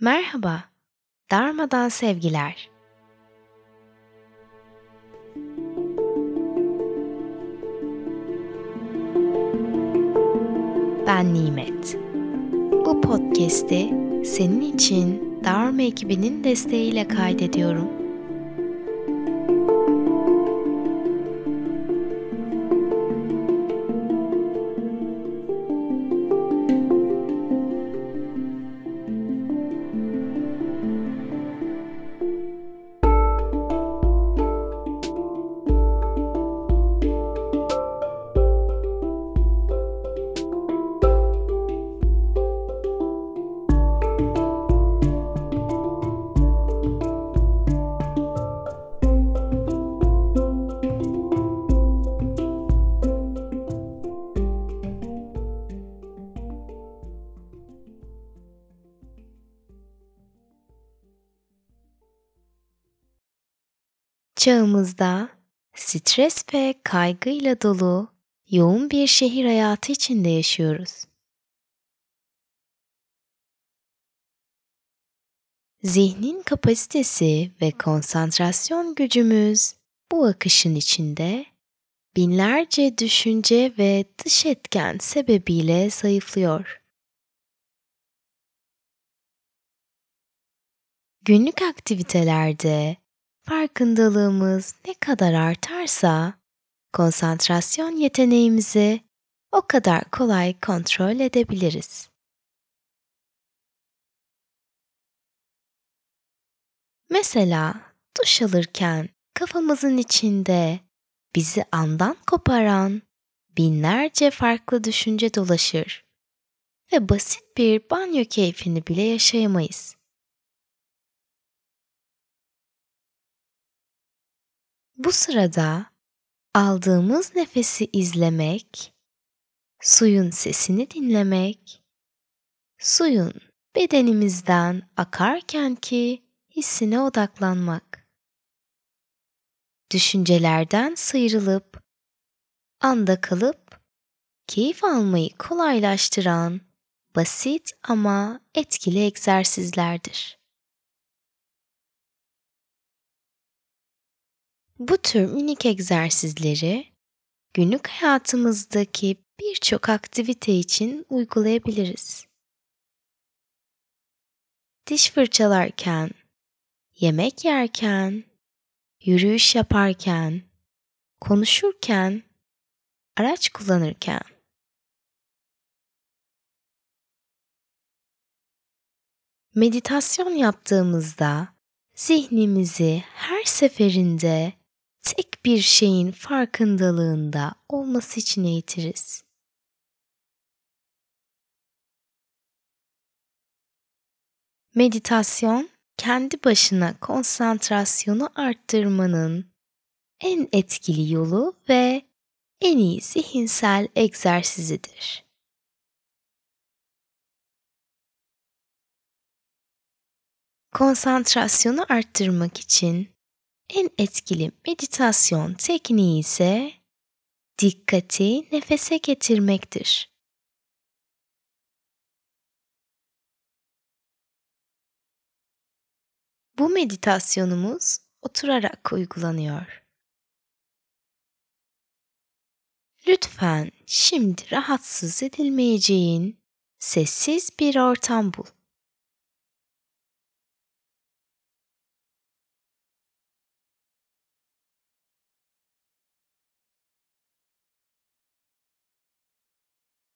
Merhaba, darmadan sevgiler. Ben Nimet. Bu podcast'i senin için Dharma ekibinin desteğiyle kaydediyorum. Çağımızda stres ve kaygıyla dolu yoğun bir şehir hayatı içinde yaşıyoruz. Zihnin kapasitesi ve konsantrasyon gücümüz bu akışın içinde binlerce düşünce ve dış etken sebebiyle zayıflıyor. Günlük aktivitelerde farkındalığımız ne kadar artarsa konsantrasyon yeteneğimizi o kadar kolay kontrol edebiliriz. Mesela duş alırken kafamızın içinde bizi andan koparan binlerce farklı düşünce dolaşır ve basit bir banyo keyfini bile yaşayamayız. Bu sırada aldığımız nefesi izlemek, suyun sesini dinlemek, suyun bedenimizden akarken ki hissine odaklanmak. Düşüncelerden sıyrılıp anda kalıp keyif almayı kolaylaştıran basit ama etkili egzersizlerdir. Bu tür minik egzersizleri günlük hayatımızdaki birçok aktivite için uygulayabiliriz. Diş fırçalarken, yemek yerken, yürüyüş yaparken, konuşurken, araç kullanırken. Meditasyon yaptığımızda zihnimizi her seferinde tek bir şeyin farkındalığında olması için eğitiriz. Meditasyon kendi başına konsantrasyonu arttırmanın en etkili yolu ve en iyi zihinsel egzersizidir. Konsantrasyonu arttırmak için en etkili meditasyon tekniği ise dikkati nefese getirmektir. Bu meditasyonumuz oturarak uygulanıyor. Lütfen şimdi rahatsız edilmeyeceğin sessiz bir ortam bul.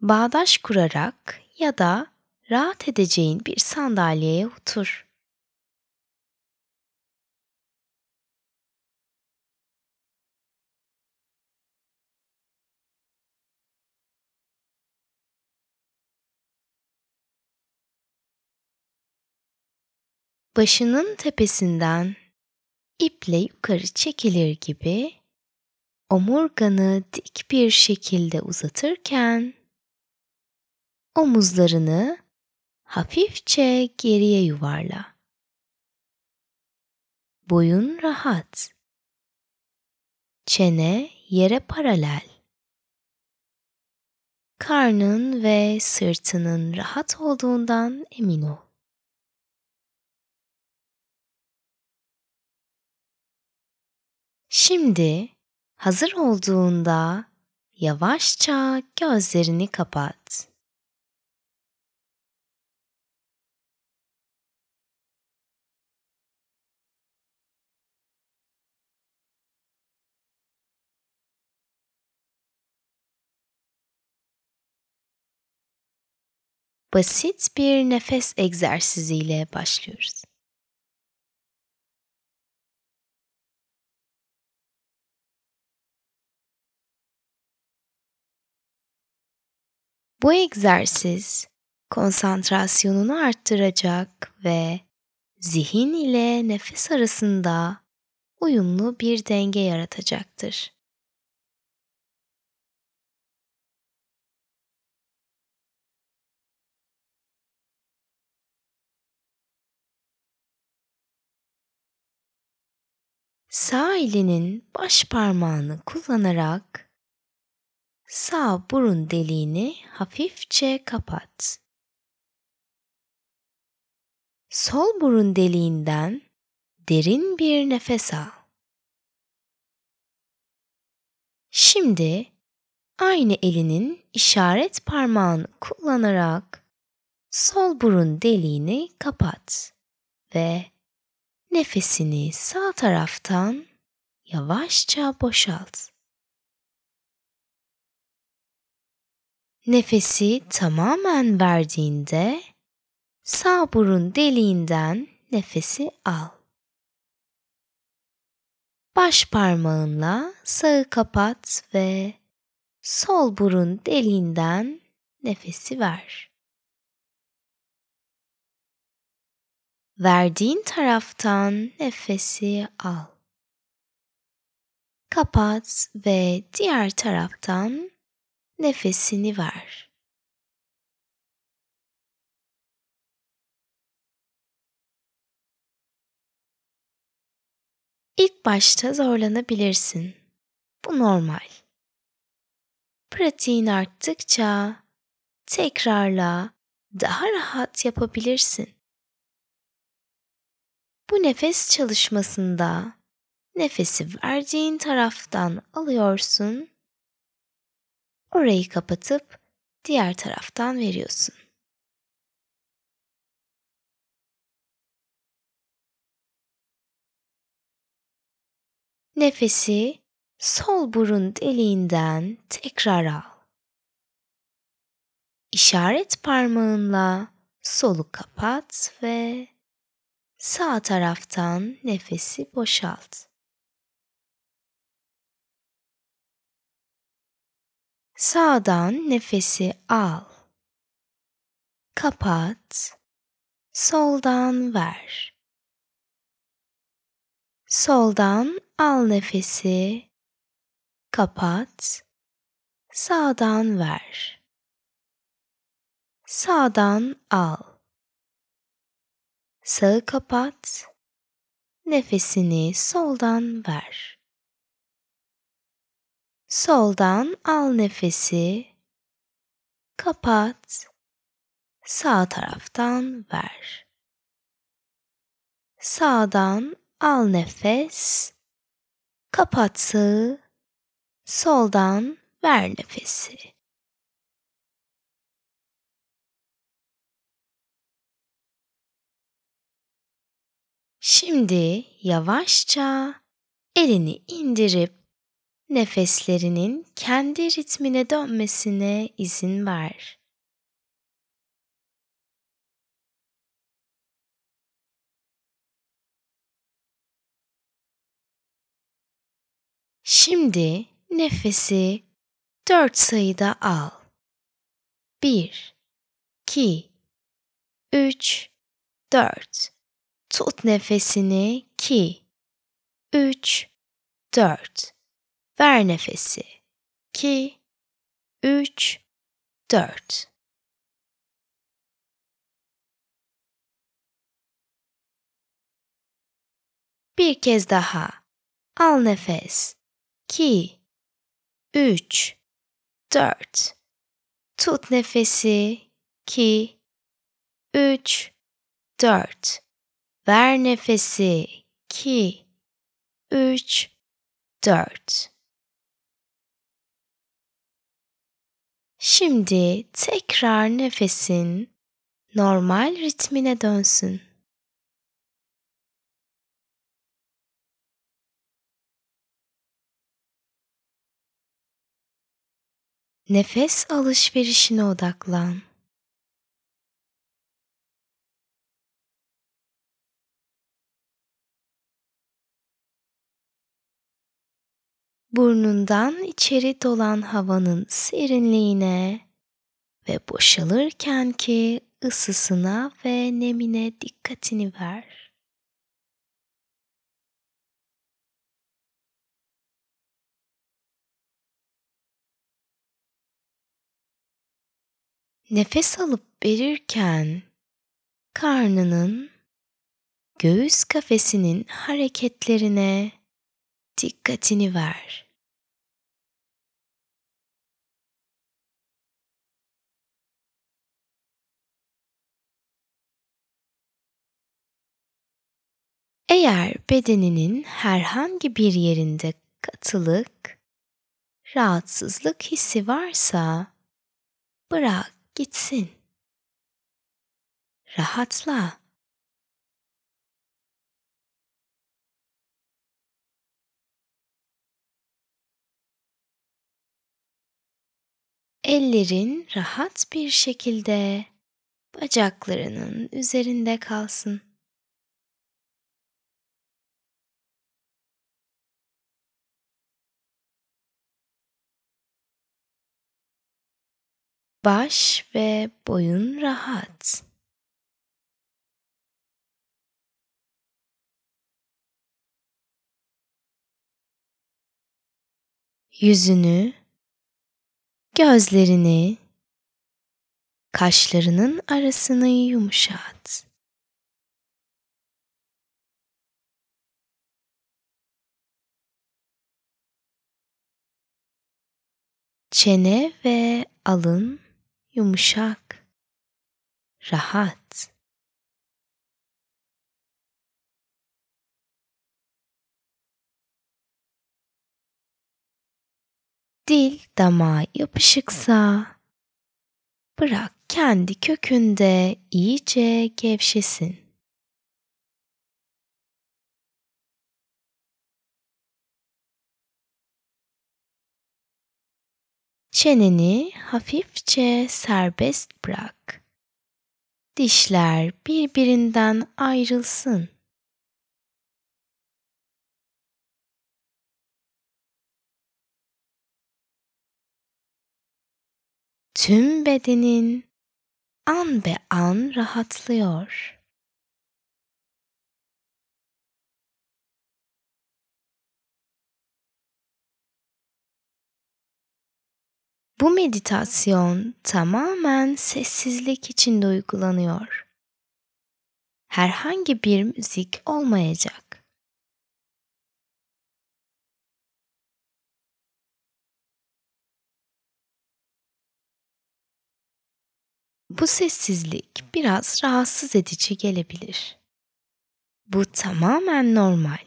Bağdaş kurarak ya da rahat edeceğin bir sandalyeye otur. Başının tepesinden iple yukarı çekilir gibi omurganı dik bir şekilde uzatırken omuzlarını hafifçe geriye yuvarla. Boyun rahat. Çene yere paralel. Karnın ve sırtının rahat olduğundan emin ol. Şimdi hazır olduğunda yavaşça gözlerini kapat. Basit bir nefes egzersiziyle başlıyoruz. Bu egzersiz konsantrasyonunu arttıracak ve zihin ile nefes arasında uyumlu bir denge yaratacaktır. Sağ elinin baş parmağını kullanarak Sağ burun deliğini hafifçe kapat. Sol burun deliğinden derin bir nefes al. Şimdi aynı elinin işaret parmağını kullanarak sol burun deliğini kapat ve nefesini sağ taraftan yavaşça boşalt. Nefesi tamamen verdiğinde sağ burun deliğinden nefesi al. Baş parmağınla sağı kapat ve sol burun deliğinden nefesi ver. Verdiğin taraftan nefesi al. Kapat ve diğer taraftan nefesini ver. İlk başta zorlanabilirsin. Bu normal. Pratiğin arttıkça tekrarla daha rahat yapabilirsin. Bu nefes çalışmasında nefesi verdiğin taraftan alıyorsun Orayı kapatıp diğer taraftan veriyorsun. Nefesi sol burun deliğinden tekrar al. İşaret parmağınla solu kapat ve sağ taraftan nefesi boşalt. Sağdan nefesi al. Kapat. Soldan ver. Soldan al nefesi. Kapat. Sağdan ver. Sağdan al. Sağı kapat. Nefesini soldan ver. Soldan al nefesi. Kapat. Sağ taraftan ver. Sağdan al nefes. Kapat sağı. Soldan ver nefesi. Şimdi yavaşça elini indirip nefeslerinin kendi ritmine dönmesine izin ver. Şimdi nefesi dört sayıda al. Bir, iki, üç, dört. Tut nefesini iki, üç, dört. Ver nefesi. 2 3 4 Bir kez daha. Al nefes. 2 3 4 Tut nefesi. 2 3 4 Ver nefesi. 2 3 dört. Şimdi tekrar nefesin normal ritmine dönsün. Nefes alışverişine odaklan. Burnundan içeri dolan havanın serinliğine ve boşalırken ki ısısına ve nemine dikkatini ver. Nefes alıp verirken karnının göğüs kafesinin hareketlerine dikkatini ver. Eğer bedeninin herhangi bir yerinde katılık, rahatsızlık hissi varsa bırak gitsin. Rahatla. Ellerin rahat bir şekilde bacaklarının üzerinde kalsın. Baş ve boyun rahat. Yüzünü, gözlerini, kaşlarının arasını yumuşat. Çene ve alın yumuşak, rahat. Dil damağa yapışıksa bırak kendi kökünde iyice gevşesin. Çeneni hafifçe serbest bırak. Dişler birbirinden ayrılsın. Tüm bedenin an be an rahatlıyor. Bu meditasyon tamamen sessizlik içinde uygulanıyor. Herhangi bir müzik olmayacak. Bu sessizlik biraz rahatsız edici gelebilir. Bu tamamen normal.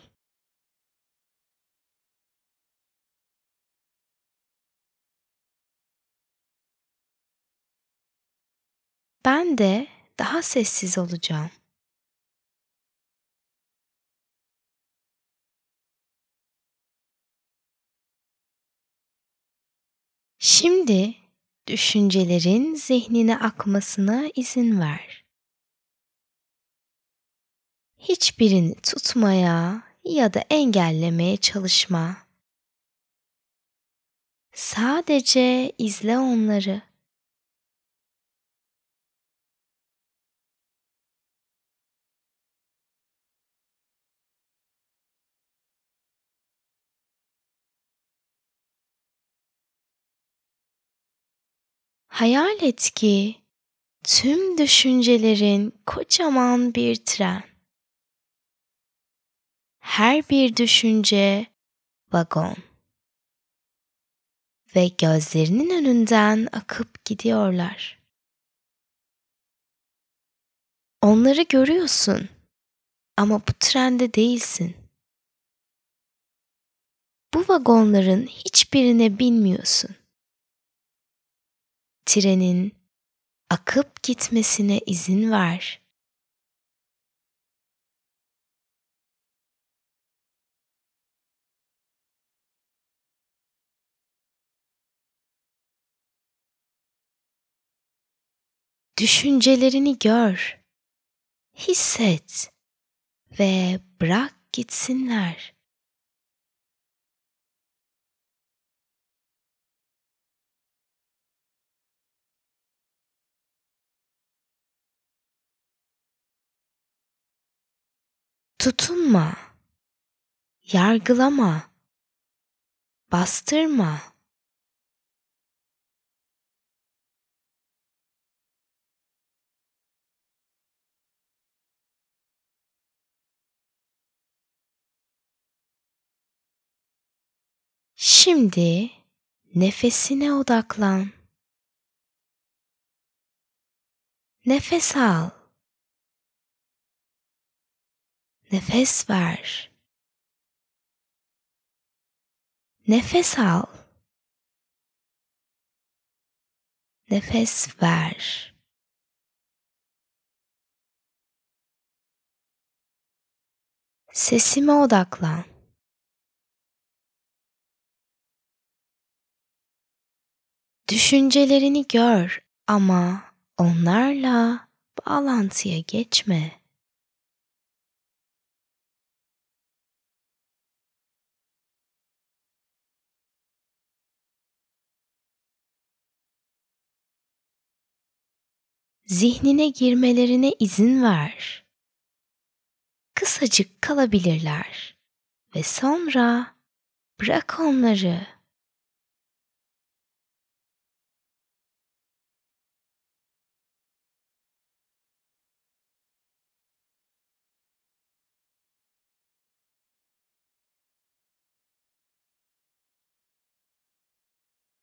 Ben de daha sessiz olacağım. Şimdi düşüncelerin zihnine akmasına izin ver. Hiçbirini tutmaya ya da engellemeye çalışma. Sadece izle onları. Hayal et ki tüm düşüncelerin kocaman bir tren. Her bir düşünce vagon ve gözlerinin önünden akıp gidiyorlar. Onları görüyorsun ama bu trende değilsin. Bu vagonların hiçbirine binmiyorsun. Trenin akıp gitmesine izin ver. Düşüncelerini gör, hisset ve bırak gitsinler. Tutunma, yargılama, bastırma. Şimdi nefesine odaklan. Nefes al. Nefes ver. Nefes al. Nefes ver. Sesime odaklan. Düşüncelerini gör ama onlarla bağlantıya geçme. Zihnine girmelerine izin ver. Kısacık kalabilirler ve sonra bırak onları.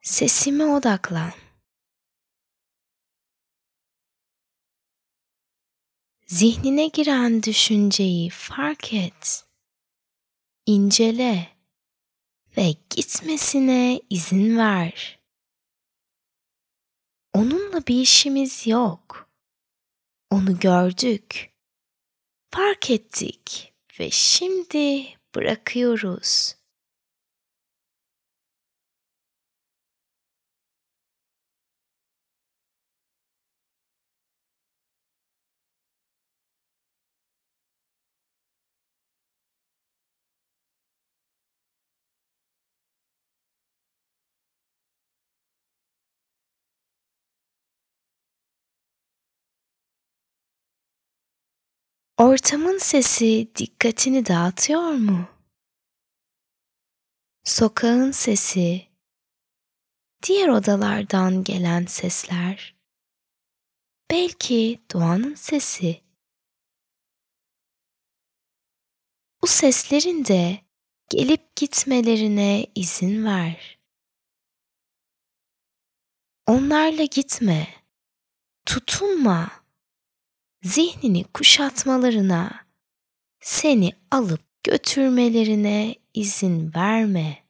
Sesime odaklan. Zihnine giren düşünceyi fark et. İncele ve gitmesine izin ver. Onunla bir işimiz yok. Onu gördük. Fark ettik ve şimdi bırakıyoruz. Ortamın sesi dikkatini dağıtıyor mu? Sokağın sesi, diğer odalardan gelen sesler, belki doğanın sesi. Bu seslerin de gelip gitmelerine izin ver. Onlarla gitme, tutunma zihnini kuşatmalarına, seni alıp götürmelerine izin verme.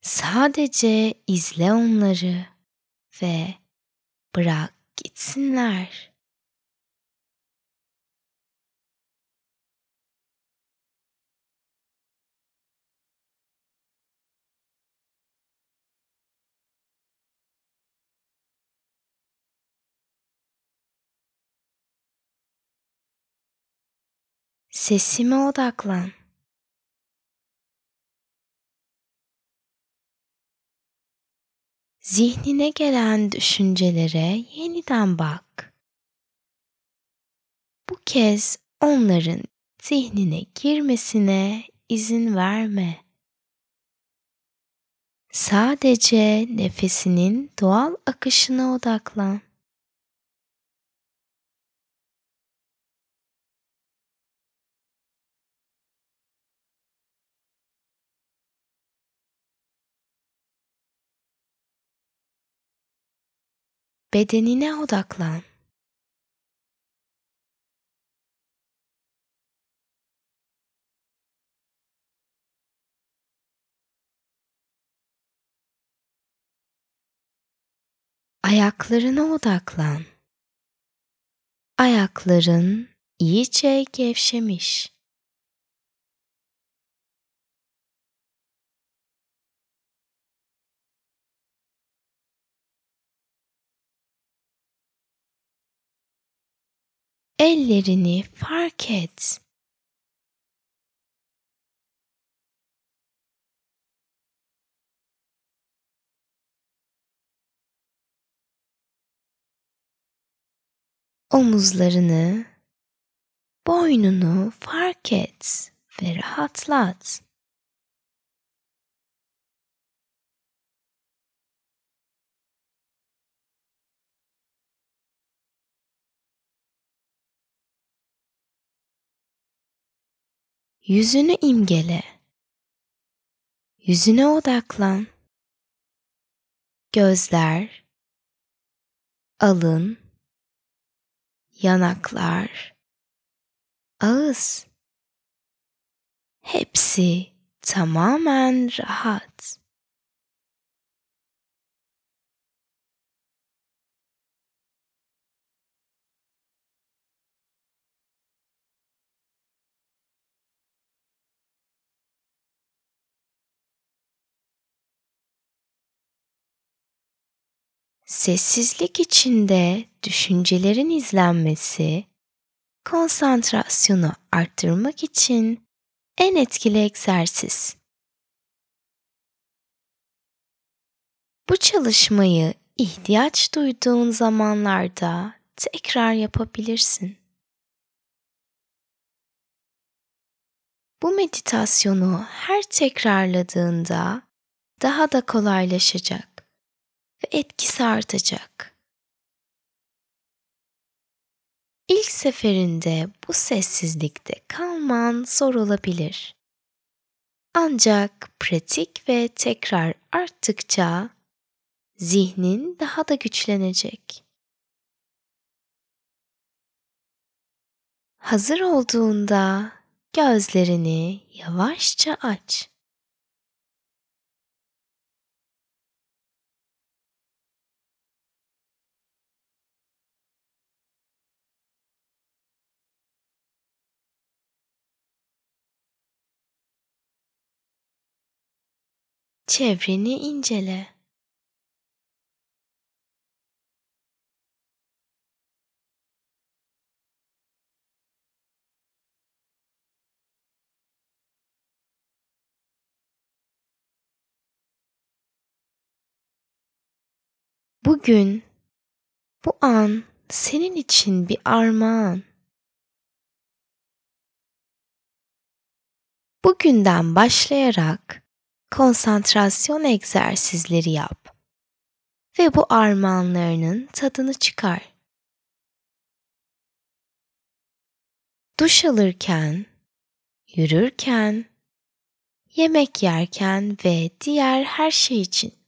Sadece izle onları ve bırak gitsinler. Sesime odaklan. Zihnine gelen düşüncelere yeniden bak. Bu kez onların zihnine girmesine izin verme. Sadece nefesinin doğal akışına odaklan. Bedenine odaklan. Ayaklarına odaklan. Ayakların iyice gevşemiş. Ellerini fark et. Omuzlarını, boynunu fark et ve rahatlat. Yüzünü imgele. Yüzüne odaklan. Gözler, alın, yanaklar, ağız. Hepsi tamamen rahat. Sessizlik içinde düşüncelerin izlenmesi, konsantrasyonu arttırmak için en etkili egzersiz. Bu çalışmayı ihtiyaç duyduğun zamanlarda tekrar yapabilirsin. Bu meditasyonu her tekrarladığında daha da kolaylaşacak ve etkisi artacak. İlk seferinde bu sessizlikte kalman zor olabilir. Ancak pratik ve tekrar arttıkça zihnin daha da güçlenecek. Hazır olduğunda gözlerini yavaşça aç. Çevreni incele. Bugün bu an senin için bir armağan. Bugünden başlayarak konsantrasyon egzersizleri yap ve bu armağanlarının tadını çıkar. Duş alırken, yürürken, yemek yerken ve diğer her şey için